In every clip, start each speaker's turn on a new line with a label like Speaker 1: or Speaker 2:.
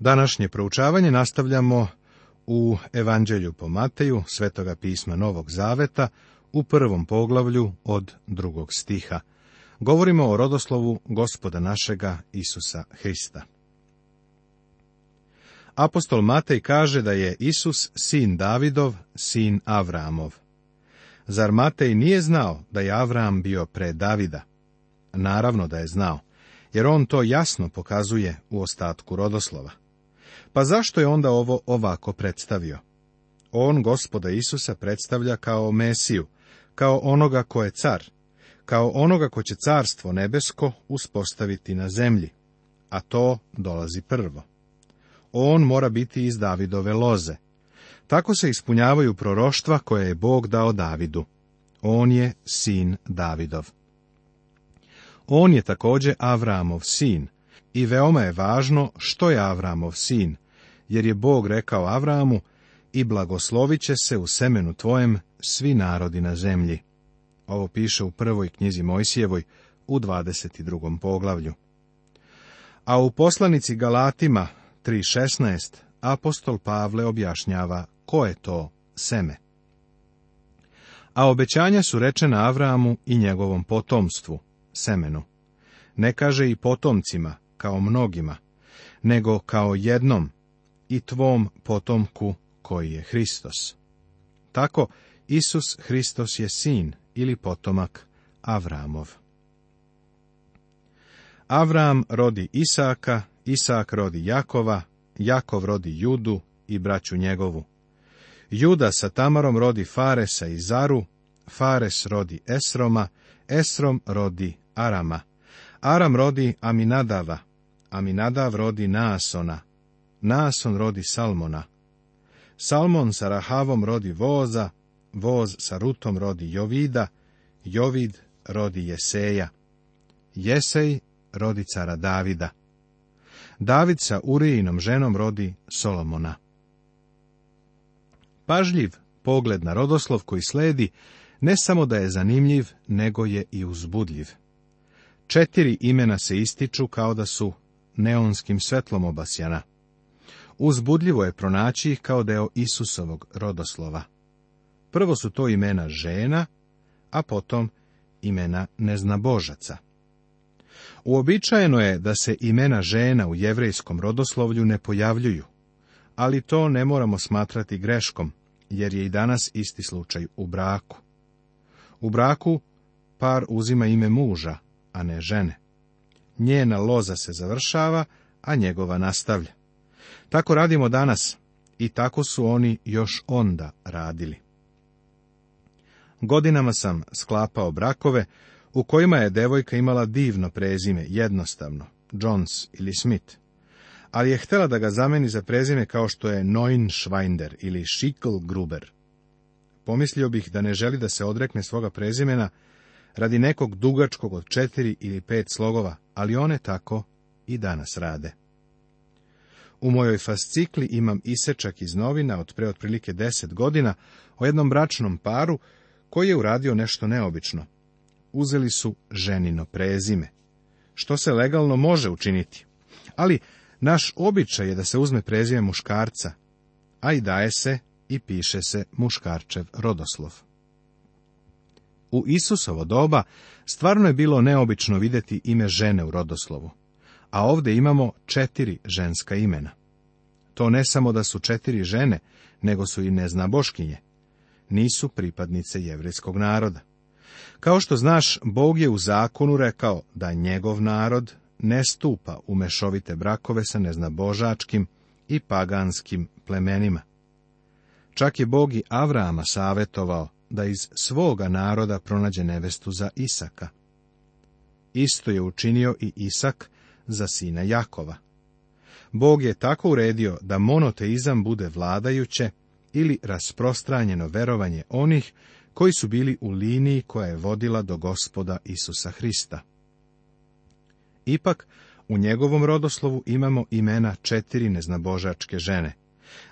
Speaker 1: Današnje proučavanje nastavljamo u Evanđelju po Mateju, Svetoga pisma Novog Zaveta, u prvom poglavlju od drugog stiha. Govorimo o rodoslovu gospoda našega Isusa Hrista. Apostol Matej kaže da je Isus sin Davidov, sin Avramov. Zar Matej nije znao da je Avram bio pre Davida? Naravno da je znao, jer on to jasno pokazuje u ostatku rodoslova. Pa zašto je onda ovo ovako predstavio? On gospoda Isusa predstavlja kao Mesiju, kao onoga ko je car, kao onoga ko će carstvo nebesko uspostaviti na zemlji, a to dolazi prvo. On mora biti iz Davidove loze. Tako se ispunjavaju proroštva koje je Bog dao Davidu. On je sin Davidov. On je također Avramov sin i veoma je važno što je Avramov sin, jer je Bog rekao Avramu, i blagoslovit će se u semenu tvojem svi narodi na zemlji. Ovo piše u prvoj knjizi Mojsijevoj u 22. poglavlju. A u poslanici Galatima 3.16 apostol Pavle objašnjava ko je to seme. A obećanja su rečena Avramu i njegovom potomstvu, semenu. Ne kaže i potomcima, kao mnogima, nego kao jednom, i tvom potomku koji je Hristos. Tako, Isus Hristos je sin ili potomak Avramov. Avram rodi Isaka, Isak rodi Jakova, Jakov rodi Judu i braću njegovu. Juda sa Tamarom rodi Faresa i Zaru, Fares rodi Esroma, Esrom rodi Arama. Aram rodi Aminadava, Aminadav rodi Naasona, Nason rodi Salmona. Salmon sa Rahavom rodi Voza, Voz sa Rutom rodi Jovida, Jovid rodi Jeseja. Jesej rodi cara Davida. David sa Urijinom ženom rodi Solomona. Pažljiv pogled na rodoslov koji sledi ne samo da je zanimljiv, nego je i uzbudljiv. Četiri imena se ističu kao da su neonskim svetlom obasjana. Uzbudljivo je pronaći ih kao deo Isusovog rodoslova. Prvo su to imena žena, a potom imena neznabožaca. Uobičajeno je da se imena žena u jevrejskom rodoslovlju ne pojavljuju, ali to ne moramo smatrati greškom, jer je i danas isti slučaj u braku. U braku par uzima ime muža, a ne žene. Njena loza se završava, a njegova nastavlja. Tako radimo danas i tako su oni još onda radili. Godinama sam sklapao brakove u kojima je devojka imala divno prezime, jednostavno, Jones ili Smith. Ali je htjela da ga zameni za prezime kao što je Neunschweinder ili Gruber. Pomislio bih da ne želi da se odrekne svoga prezimena radi nekog dugačkog od četiri ili pet slogova, ali one tako i danas rade. U mojoj fascikli imam isečak iz novina od pre otprilike deset godina o jednom bračnom paru koji je uradio nešto neobično. Uzeli su ženino prezime, što se legalno može učiniti. Ali naš običaj je da se uzme prezime muškarca, a i daje se i piše se muškarčev rodoslov. U Isusovo doba stvarno je bilo neobično vidjeti ime žene u rodoslovu a ovdje imamo četiri ženska imena. To ne samo da su četiri žene, nego su i neznaboškinje. Nisu pripadnice jevrijskog naroda. Kao što znaš, Bog je u zakonu rekao da njegov narod ne stupa u mešovite brakove sa neznabožačkim i paganskim plemenima. Čak je Bog i Avrama savjetovao da iz svoga naroda pronađe nevestu za Isaka. Isto je učinio i Isak, za sina Jakova. Bog je tako uredio da monoteizam bude vladajuće ili rasprostranjeno verovanje onih koji su bili u liniji koja je vodila do gospoda Isusa Hrista. Ipak, u njegovom rodoslovu imamo imena četiri neznabožačke žene.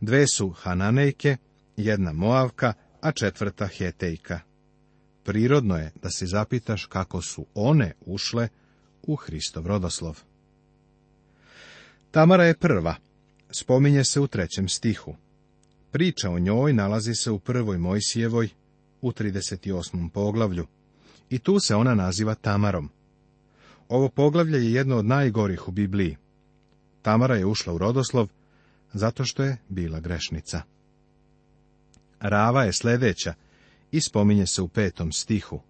Speaker 1: Dve su Hananejke, jedna Moavka, a četvrta Hetejka. Prirodno je da se zapitaš kako su one ušle u Hristov rodoslov. Tamara je prva, spominje se u trećem stihu. Priča o njoj nalazi se u prvoj Mojsijevoj, u 38. poglavlju, i tu se ona naziva Tamarom. Ovo poglavlje je jedno od najgorih u Bibliji. Tamara je ušla u rodoslov zato što je bila grešnica. Rava je sljedeća i spominje se u petom stihu.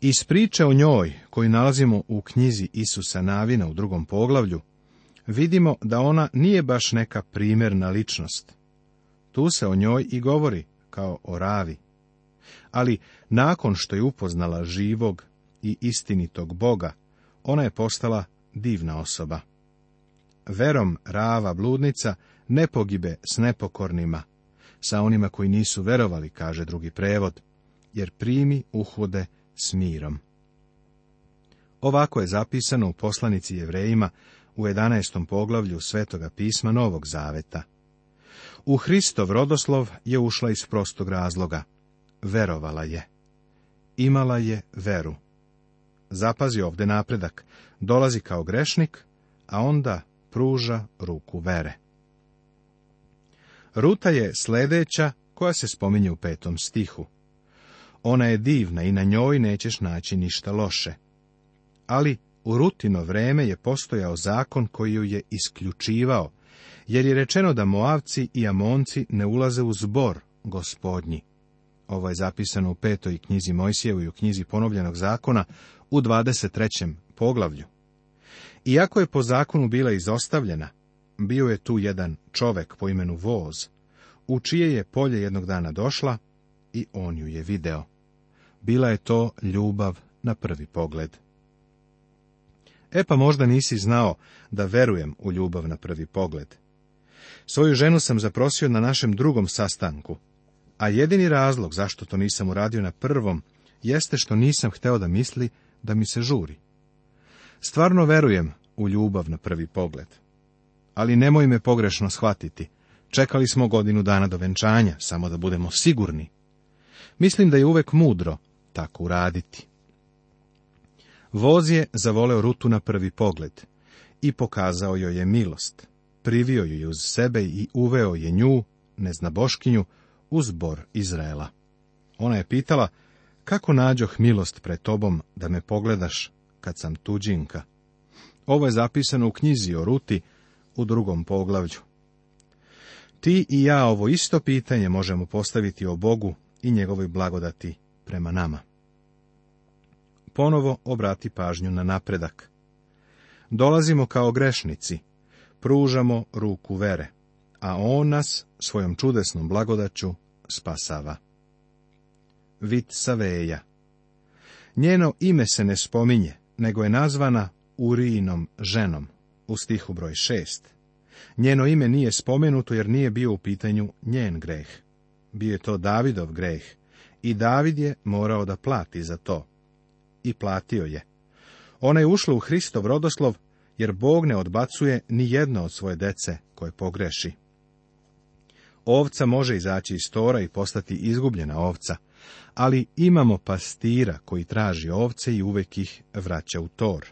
Speaker 1: Iz priče o njoj, koju nalazimo u knjizi Isusa Navina u drugom poglavlju, vidimo da ona nije baš neka primjerna ličnost. Tu se o njoj i govori, kao o ravi. Ali nakon što je upoznala živog i istinitog Boga, ona je postala divna osoba. Verom rava bludnica ne pogibe s nepokornima, sa onima koji nisu verovali, kaže drugi prevod, jer primi uhode s mirom. Ovako je zapisano u poslanici jevrejima u 11. poglavlju Svetoga pisma Novog Zaveta. U Hristov rodoslov je ušla iz prostog razloga. Verovala je. Imala je veru. Zapazi ovde napredak. Dolazi kao grešnik, a onda pruža ruku vere. Ruta je sljedeća koja se spominje u petom stihu. Ona je divna i na njoj nećeš naći ništa loše. Ali u rutino vreme je postojao zakon koji ju je isključivao, jer je rečeno da Moavci i Amonci ne ulaze u zbor gospodnji. Ovo je zapisano u petoj knjizi Mojsijevu i u knjizi ponovljenog zakona u 23. poglavlju. Iako je po zakonu bila izostavljena, bio je tu jedan čovek po imenu Voz, u čije je polje jednog dana došla i on ju je video. Bila je to ljubav na prvi pogled. E pa možda nisi znao da verujem u ljubav na prvi pogled. Svoju ženu sam zaprosio na našem drugom sastanku, a jedini razlog zašto to nisam uradio na prvom jeste što nisam hteo da misli da mi se žuri. Stvarno verujem u ljubav na prvi pogled. Ali nemoj me pogrešno shvatiti. Čekali smo godinu dana do venčanja, samo da budemo sigurni. Mislim da je uvek mudro tako uraditi. Voz je zavoleo Rutu na prvi pogled i pokazao joj je milost. Privio ju uz sebe i uveo je nju, neznaboškinju, uz bor Izraela. Ona je pitala, kako nađoh milost pred tobom da me pogledaš kad sam tuđinka? Ovo je zapisano u knjizi o Ruti u drugom poglavlju. Ti i ja ovo isto pitanje možemo postaviti o Bogu i njegovoj blagodati prema nama ponovo obrati pažnju na napredak. Dolazimo kao grešnici, pružamo ruku vere, a on nas svojom čudesnom blagodaću spasava. Vit Saveja Njeno ime se ne spominje, nego je nazvana Urijinom ženom, u stihu broj šest. Njeno ime nije spomenuto jer nije bio u pitanju njen greh. Bio je to Davidov greh i David je morao da plati za to i platio je. Ona je ušla u Hristov rodoslov, jer Bog ne odbacuje ni jedno od svoje dece koje pogreši. Ovca može izaći iz tora i postati izgubljena ovca, ali imamo pastira koji traži ovce i uvek ih vraća u tor.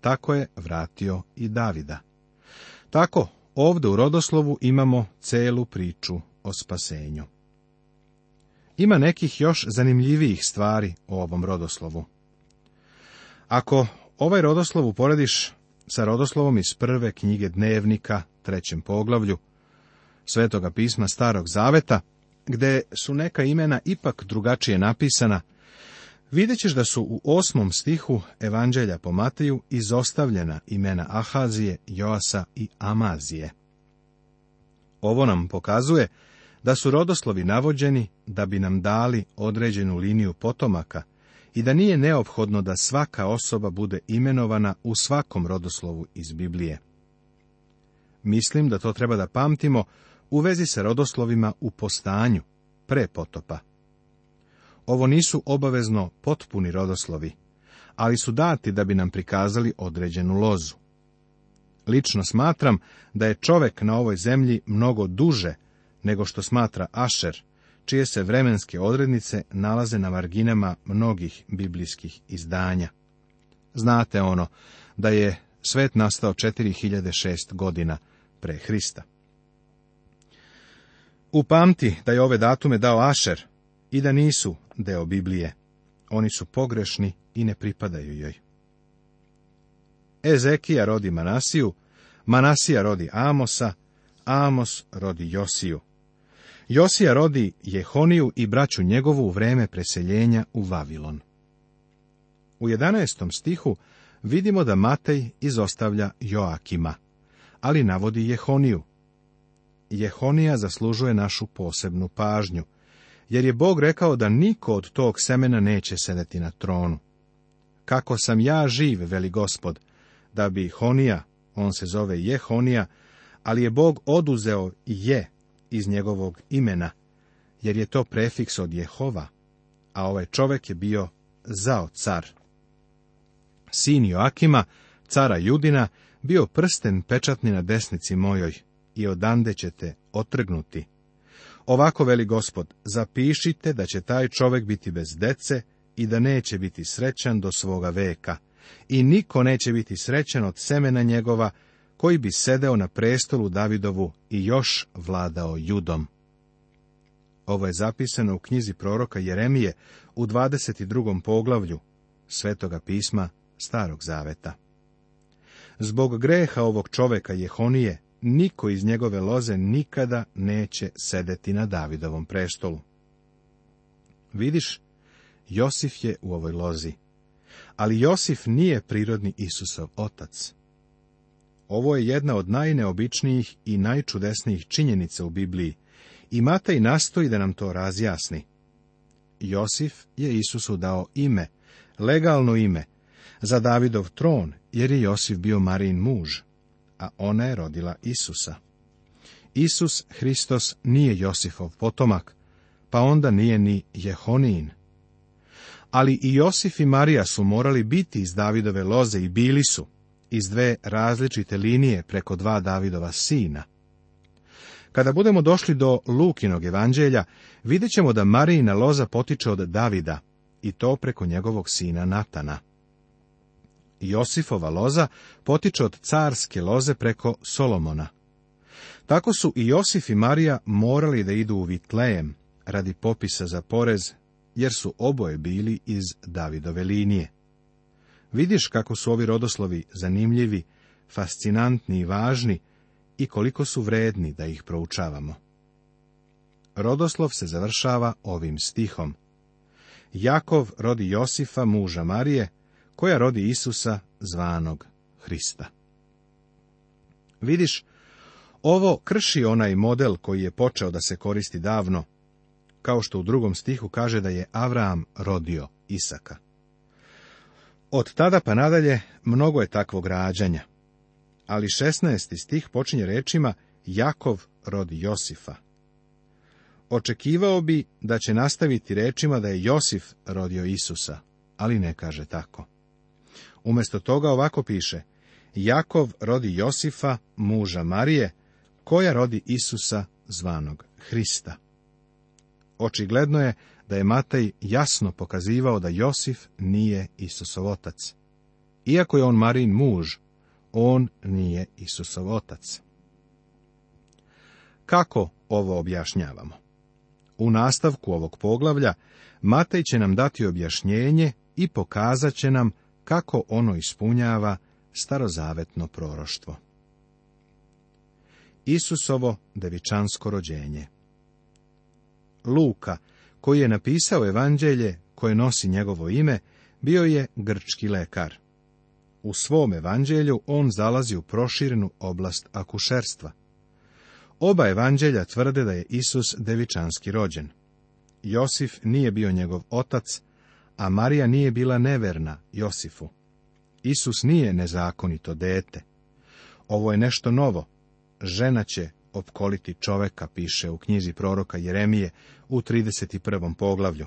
Speaker 1: Tako je vratio i Davida. Tako, ovde u rodoslovu imamo celu priču o spasenju. Ima nekih još zanimljivijih stvari o ovom rodoslovu. Ako ovaj rodoslov uporediš sa rodoslovom iz prve knjige dnevnika, trećem poglavlju, Svetoga pisma Starog Zaveta, gde su neka imena ipak drugačije napisana, vidjet ćeš da su u osmom stihu Evanđelja po Mateju izostavljena imena Ahazije, Joasa i Amazije. Ovo nam pokazuje da su rodoslovi navođeni da bi nam dali određenu liniju potomaka i da nije neophodno da svaka osoba bude imenovana u svakom rodoslovu iz Biblije. Mislim da to treba da pamtimo u vezi sa rodoslovima u postanju, pre potopa. Ovo nisu obavezno potpuni rodoslovi, ali su dati da bi nam prikazali određenu lozu. Lično smatram da je čovek na ovoj zemlji mnogo duže nego što smatra Ašer, čije se vremenske odrednice nalaze na marginama mnogih biblijskih izdanja. Znate ono da je svet nastao 4006 godina pre Hrista. Upamti da je ove datume dao Ašer i da nisu deo Biblije. Oni su pogrešni i ne pripadaju joj. Ezekija rodi Manasiju, Manasija rodi Amosa, Amos rodi Josiju. Josija rodi Jehoniju i braću njegovu u vreme preseljenja u Vavilon. U 11. stihu vidimo da Matej izostavlja Joakima, ali navodi Jehoniju. Jehonija zaslužuje našu posebnu pažnju, jer je Bog rekao da niko od tog semena neće sedeti na tronu. Kako sam ja živ, veli gospod, da bi Honija, on se zove Jehonija, ali je Bog oduzeo je iz njegovog imena, jer je to prefiks od Jehova, a ovaj čovjek je bio zao car. Sin Joakima, cara Judina, bio prsten pečatni na desnici mojoj i odande ćete otrgnuti. Ovako veli gospod, zapišite da će taj čovjek biti bez dece i da neće biti srećan do svoga veka. I niko neće biti srećan od semena njegova koji bi sedeo na prestolu Davidovu i još vladao judom. Ovo je zapisano u knjizi proroka Jeremije u 22. poglavlju Svetoga pisma Starog Zaveta. Zbog greha ovog čoveka Jehonije, niko iz njegove loze nikada neće sedeti na Davidovom prestolu. Vidiš, Josif je u ovoj lozi. Ali Josif nije prirodni Isusov otac. Ovo je jedna od najneobičnijih i najčudesnijih činjenica u Bibliji i Matej nastoji da nam to razjasni. Josif je Isusu dao ime, legalno ime, za Davidov tron, jer je Josif bio Marin muž, a ona je rodila Isusa. Isus Hristos nije Josifov potomak, pa onda nije ni jehonin. Ali i Josif i Marija su morali biti iz Davidove loze i bili su, iz dve različite linije preko dva Davidova sina. Kada budemo došli do Lukinog evanđelja, vidjet ćemo da Marijina loza potiče od Davida, i to preko njegovog sina Natana. Josifova loza potiče od carske loze preko Solomona. Tako su i Josif i Marija morali da idu u Vitlejem radi popisa za porez, jer su oboje bili iz Davidove linije. Vidiš kako su ovi rodoslovi zanimljivi, fascinantni i važni i koliko su vredni da ih proučavamo. Rodoslov se završava ovim stihom. Jakov rodi Josifa, muža Marije, koja rodi Isusa, zvanog Hrista. Vidiš, ovo krši onaj model koji je počeo da se koristi davno, kao što u drugom stihu kaže da je Avram rodio Isaka. Od tada pa nadalje mnogo je takvog rađanja. Ali 16. stih počinje rečima Jakov rodi Josifa. Očekivao bi da će nastaviti rečima da je Josif rodio Isusa, ali ne kaže tako. Umjesto toga ovako piše Jakov rodi Josifa, muža Marije, koja rodi Isusa zvanog Hrista. Očigledno je da je Matej jasno pokazivao da Josif nije Isusov otac. Iako je on Marin muž, on nije Isusov otac. Kako ovo objašnjavamo? U nastavku ovog poglavlja Matej će nam dati objašnjenje i pokazat će nam kako ono ispunjava starozavetno proroštvo. Isusovo devičansko rođenje Luka, koji je napisao evanđelje koje nosi njegovo ime, bio je grčki lekar. U svom evanđelju on zalazi u proširenu oblast akušerstva. Oba evanđelja tvrde da je Isus devičanski rođen. Josif nije bio njegov otac, a Marija nije bila neverna Josifu. Isus nije nezakonito dete. Ovo je nešto novo. Žena će opkoliti čoveka, piše u knjizi proroka Jeremije u 31. poglavlju.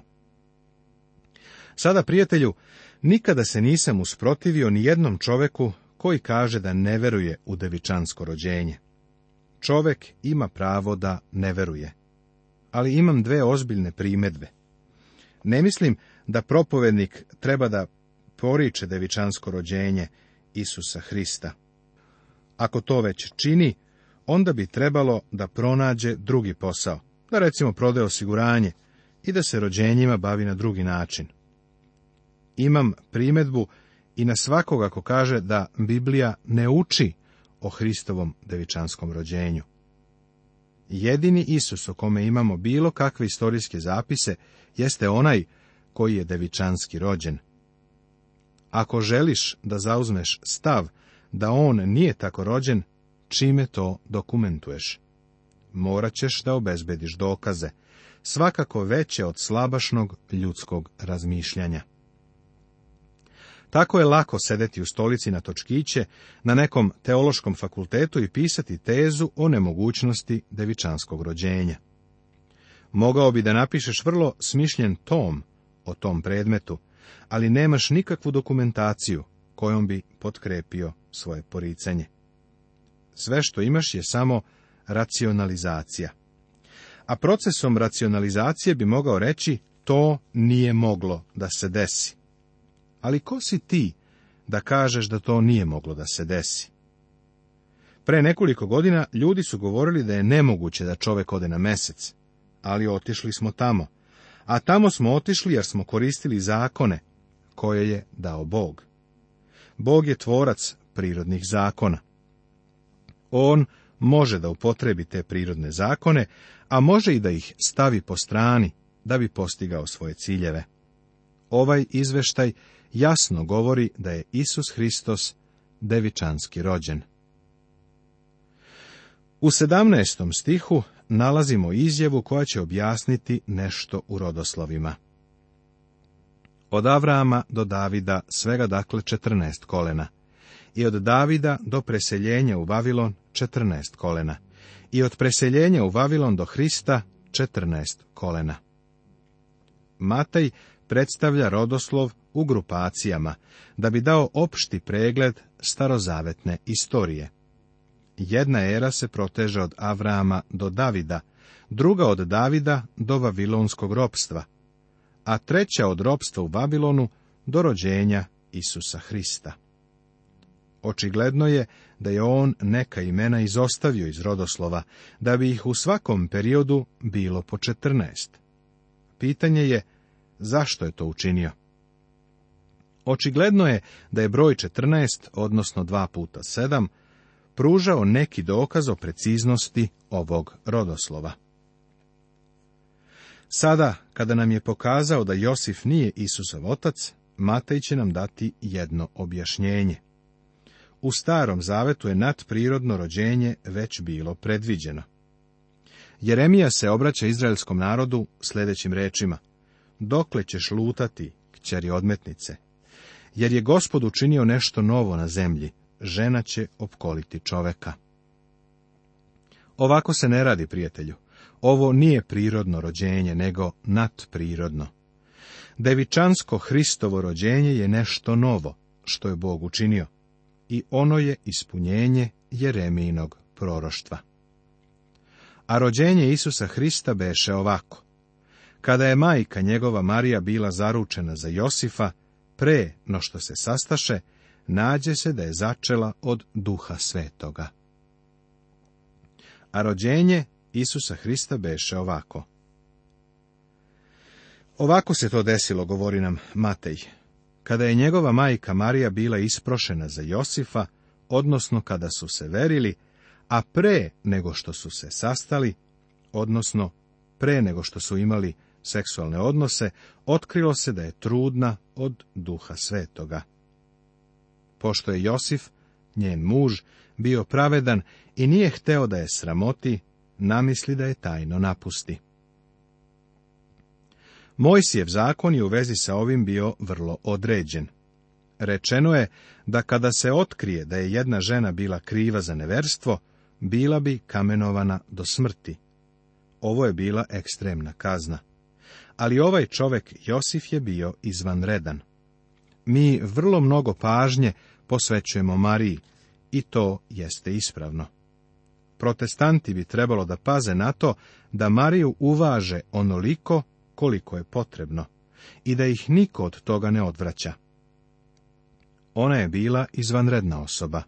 Speaker 1: Sada, prijatelju, nikada se nisam usprotivio ni jednom čoveku koji kaže da ne veruje u devičansko rođenje. Čovek ima pravo da ne veruje. Ali imam dve ozbiljne primedbe. Ne mislim da propovednik treba da poriče devičansko rođenje Isusa Hrista. Ako to već čini, onda bi trebalo da pronađe drugi posao, da recimo prode osiguranje i da se rođenjima bavi na drugi način. Imam primedbu i na svakoga ako kaže da Biblija ne uči o Hristovom devičanskom rođenju. Jedini Isus o kome imamo bilo kakve istorijske zapise jeste onaj koji je devičanski rođen. Ako želiš da zauzmeš stav da on nije tako rođen, čime to dokumentuješ. Morat ćeš da obezbediš dokaze, svakako veće od slabašnog ljudskog razmišljanja. Tako je lako sedeti u stolici na točkiće na nekom teološkom fakultetu i pisati tezu o nemogućnosti devičanskog rođenja. Mogao bi da napišeš vrlo smišljen tom o tom predmetu, ali nemaš nikakvu dokumentaciju kojom bi potkrepio svoje poricanje. Sve što imaš je samo racionalizacija. A procesom racionalizacije bi mogao reći to nije moglo da se desi. Ali ko si ti da kažeš da to nije moglo da se desi? Pre nekoliko godina ljudi su govorili da je nemoguće da čovek ode na mesec, ali otišli smo tamo. A tamo smo otišli jer smo koristili zakone koje je dao Bog. Bog je tvorac prirodnih zakona. On može da upotrebi te prirodne zakone, a može i da ih stavi po strani da bi postigao svoje ciljeve. Ovaj izveštaj jasno govori da je Isus Hristos devičanski rođen. U 17. stihu nalazimo izjavu koja će objasniti nešto u rodoslovima. Od Avrama do Davida svega dakle 14 kolena i od Davida do preseljenja u Vavilon 14 kolena i od preseljenja u Vavilon do Hrista 14 kolena. Matej predstavlja rodoslov u grupacijama, da bi dao opšti pregled starozavetne istorije. Jedna era se proteže od Avrama do Davida, druga od Davida do Vavilonskog ropstva, a treća od ropstva u Babilonu do rođenja Isusa Hrista. Očigledno je da je on neka imena izostavio iz rodoslova, da bi ih u svakom periodu bilo po četrnaest. Pitanje je zašto je to učinio? Očigledno je da je broj 14, odnosno 2 puta 7, pružao neki dokaz o preciznosti ovog rodoslova. Sada, kada nam je pokazao da Josif nije Isusov otac, Matej će nam dati jedno objašnjenje. U starom zavetu je nadprirodno rođenje već bilo predviđeno. Jeremija se obraća izraelskom narodu sljedećim rečima. Dokle ćeš lutati, kćeri odmetnice? Jer je gospod učinio nešto novo na zemlji, žena će opkoliti čoveka. Ovako se ne radi, prijatelju. Ovo nije prirodno rođenje, nego nadprirodno. Devičansko Hristovo rođenje je nešto novo, što je Bog učinio i ono je ispunjenje Jeremijinog proroštva. A rođenje Isusa Hrista beše ovako. Kada je majka njegova Marija bila zaručena za Josifa, pre no što se sastaše, nađe se da je začela od duha svetoga. A rođenje Isusa Hrista beše ovako. Ovako se to desilo, govori nam Matej. Kada je njegova majka Marija bila isprošena za Josifa, odnosno kada su se verili, a pre nego što su se sastali, odnosno pre nego što su imali seksualne odnose, otkrilo se da je trudna od duha svetoga. Pošto je Josif, njen muž, bio pravedan i nije hteo da je sramoti, namisli da je tajno napusti. Mojsijev zakon je u vezi sa ovim bio vrlo određen. Rečeno je da kada se otkrije da je jedna žena bila kriva za neverstvo, bila bi kamenovana do smrti. Ovo je bila ekstremna kazna. Ali ovaj čovek Josif je bio izvanredan. Mi vrlo mnogo pažnje posvećujemo Mariji i to jeste ispravno. Protestanti bi trebalo da paze na to da Mariju uvaže onoliko koliko je potrebno i da ih niko od toga ne odvraća. Ona je bila izvanredna osoba.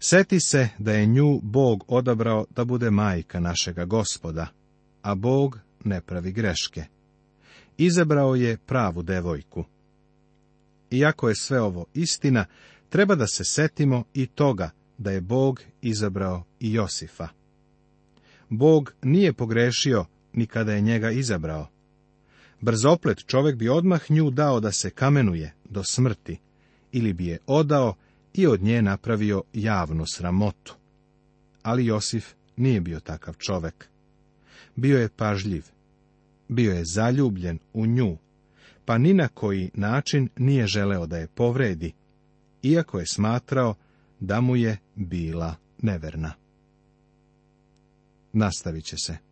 Speaker 1: Seti se da je nju Bog odabrao da bude majka našega gospoda, a Bog ne pravi greške. Izabrao je pravu devojku. Iako je sve ovo istina, treba da se setimo i toga da je Bog izabrao i Josifa. Bog nije pogrešio ni kada je njega izabrao. Brzoplet čovjek bi odmah nju dao da se kamenuje do smrti, ili bi je odao i od nje napravio javnu sramotu. Ali Josif nije bio takav čovjek. Bio je pažljiv, bio je zaljubljen u nju, pa ni na koji način nije želeo da je povredi, iako je smatrao da mu je bila neverna. Nastavit će se.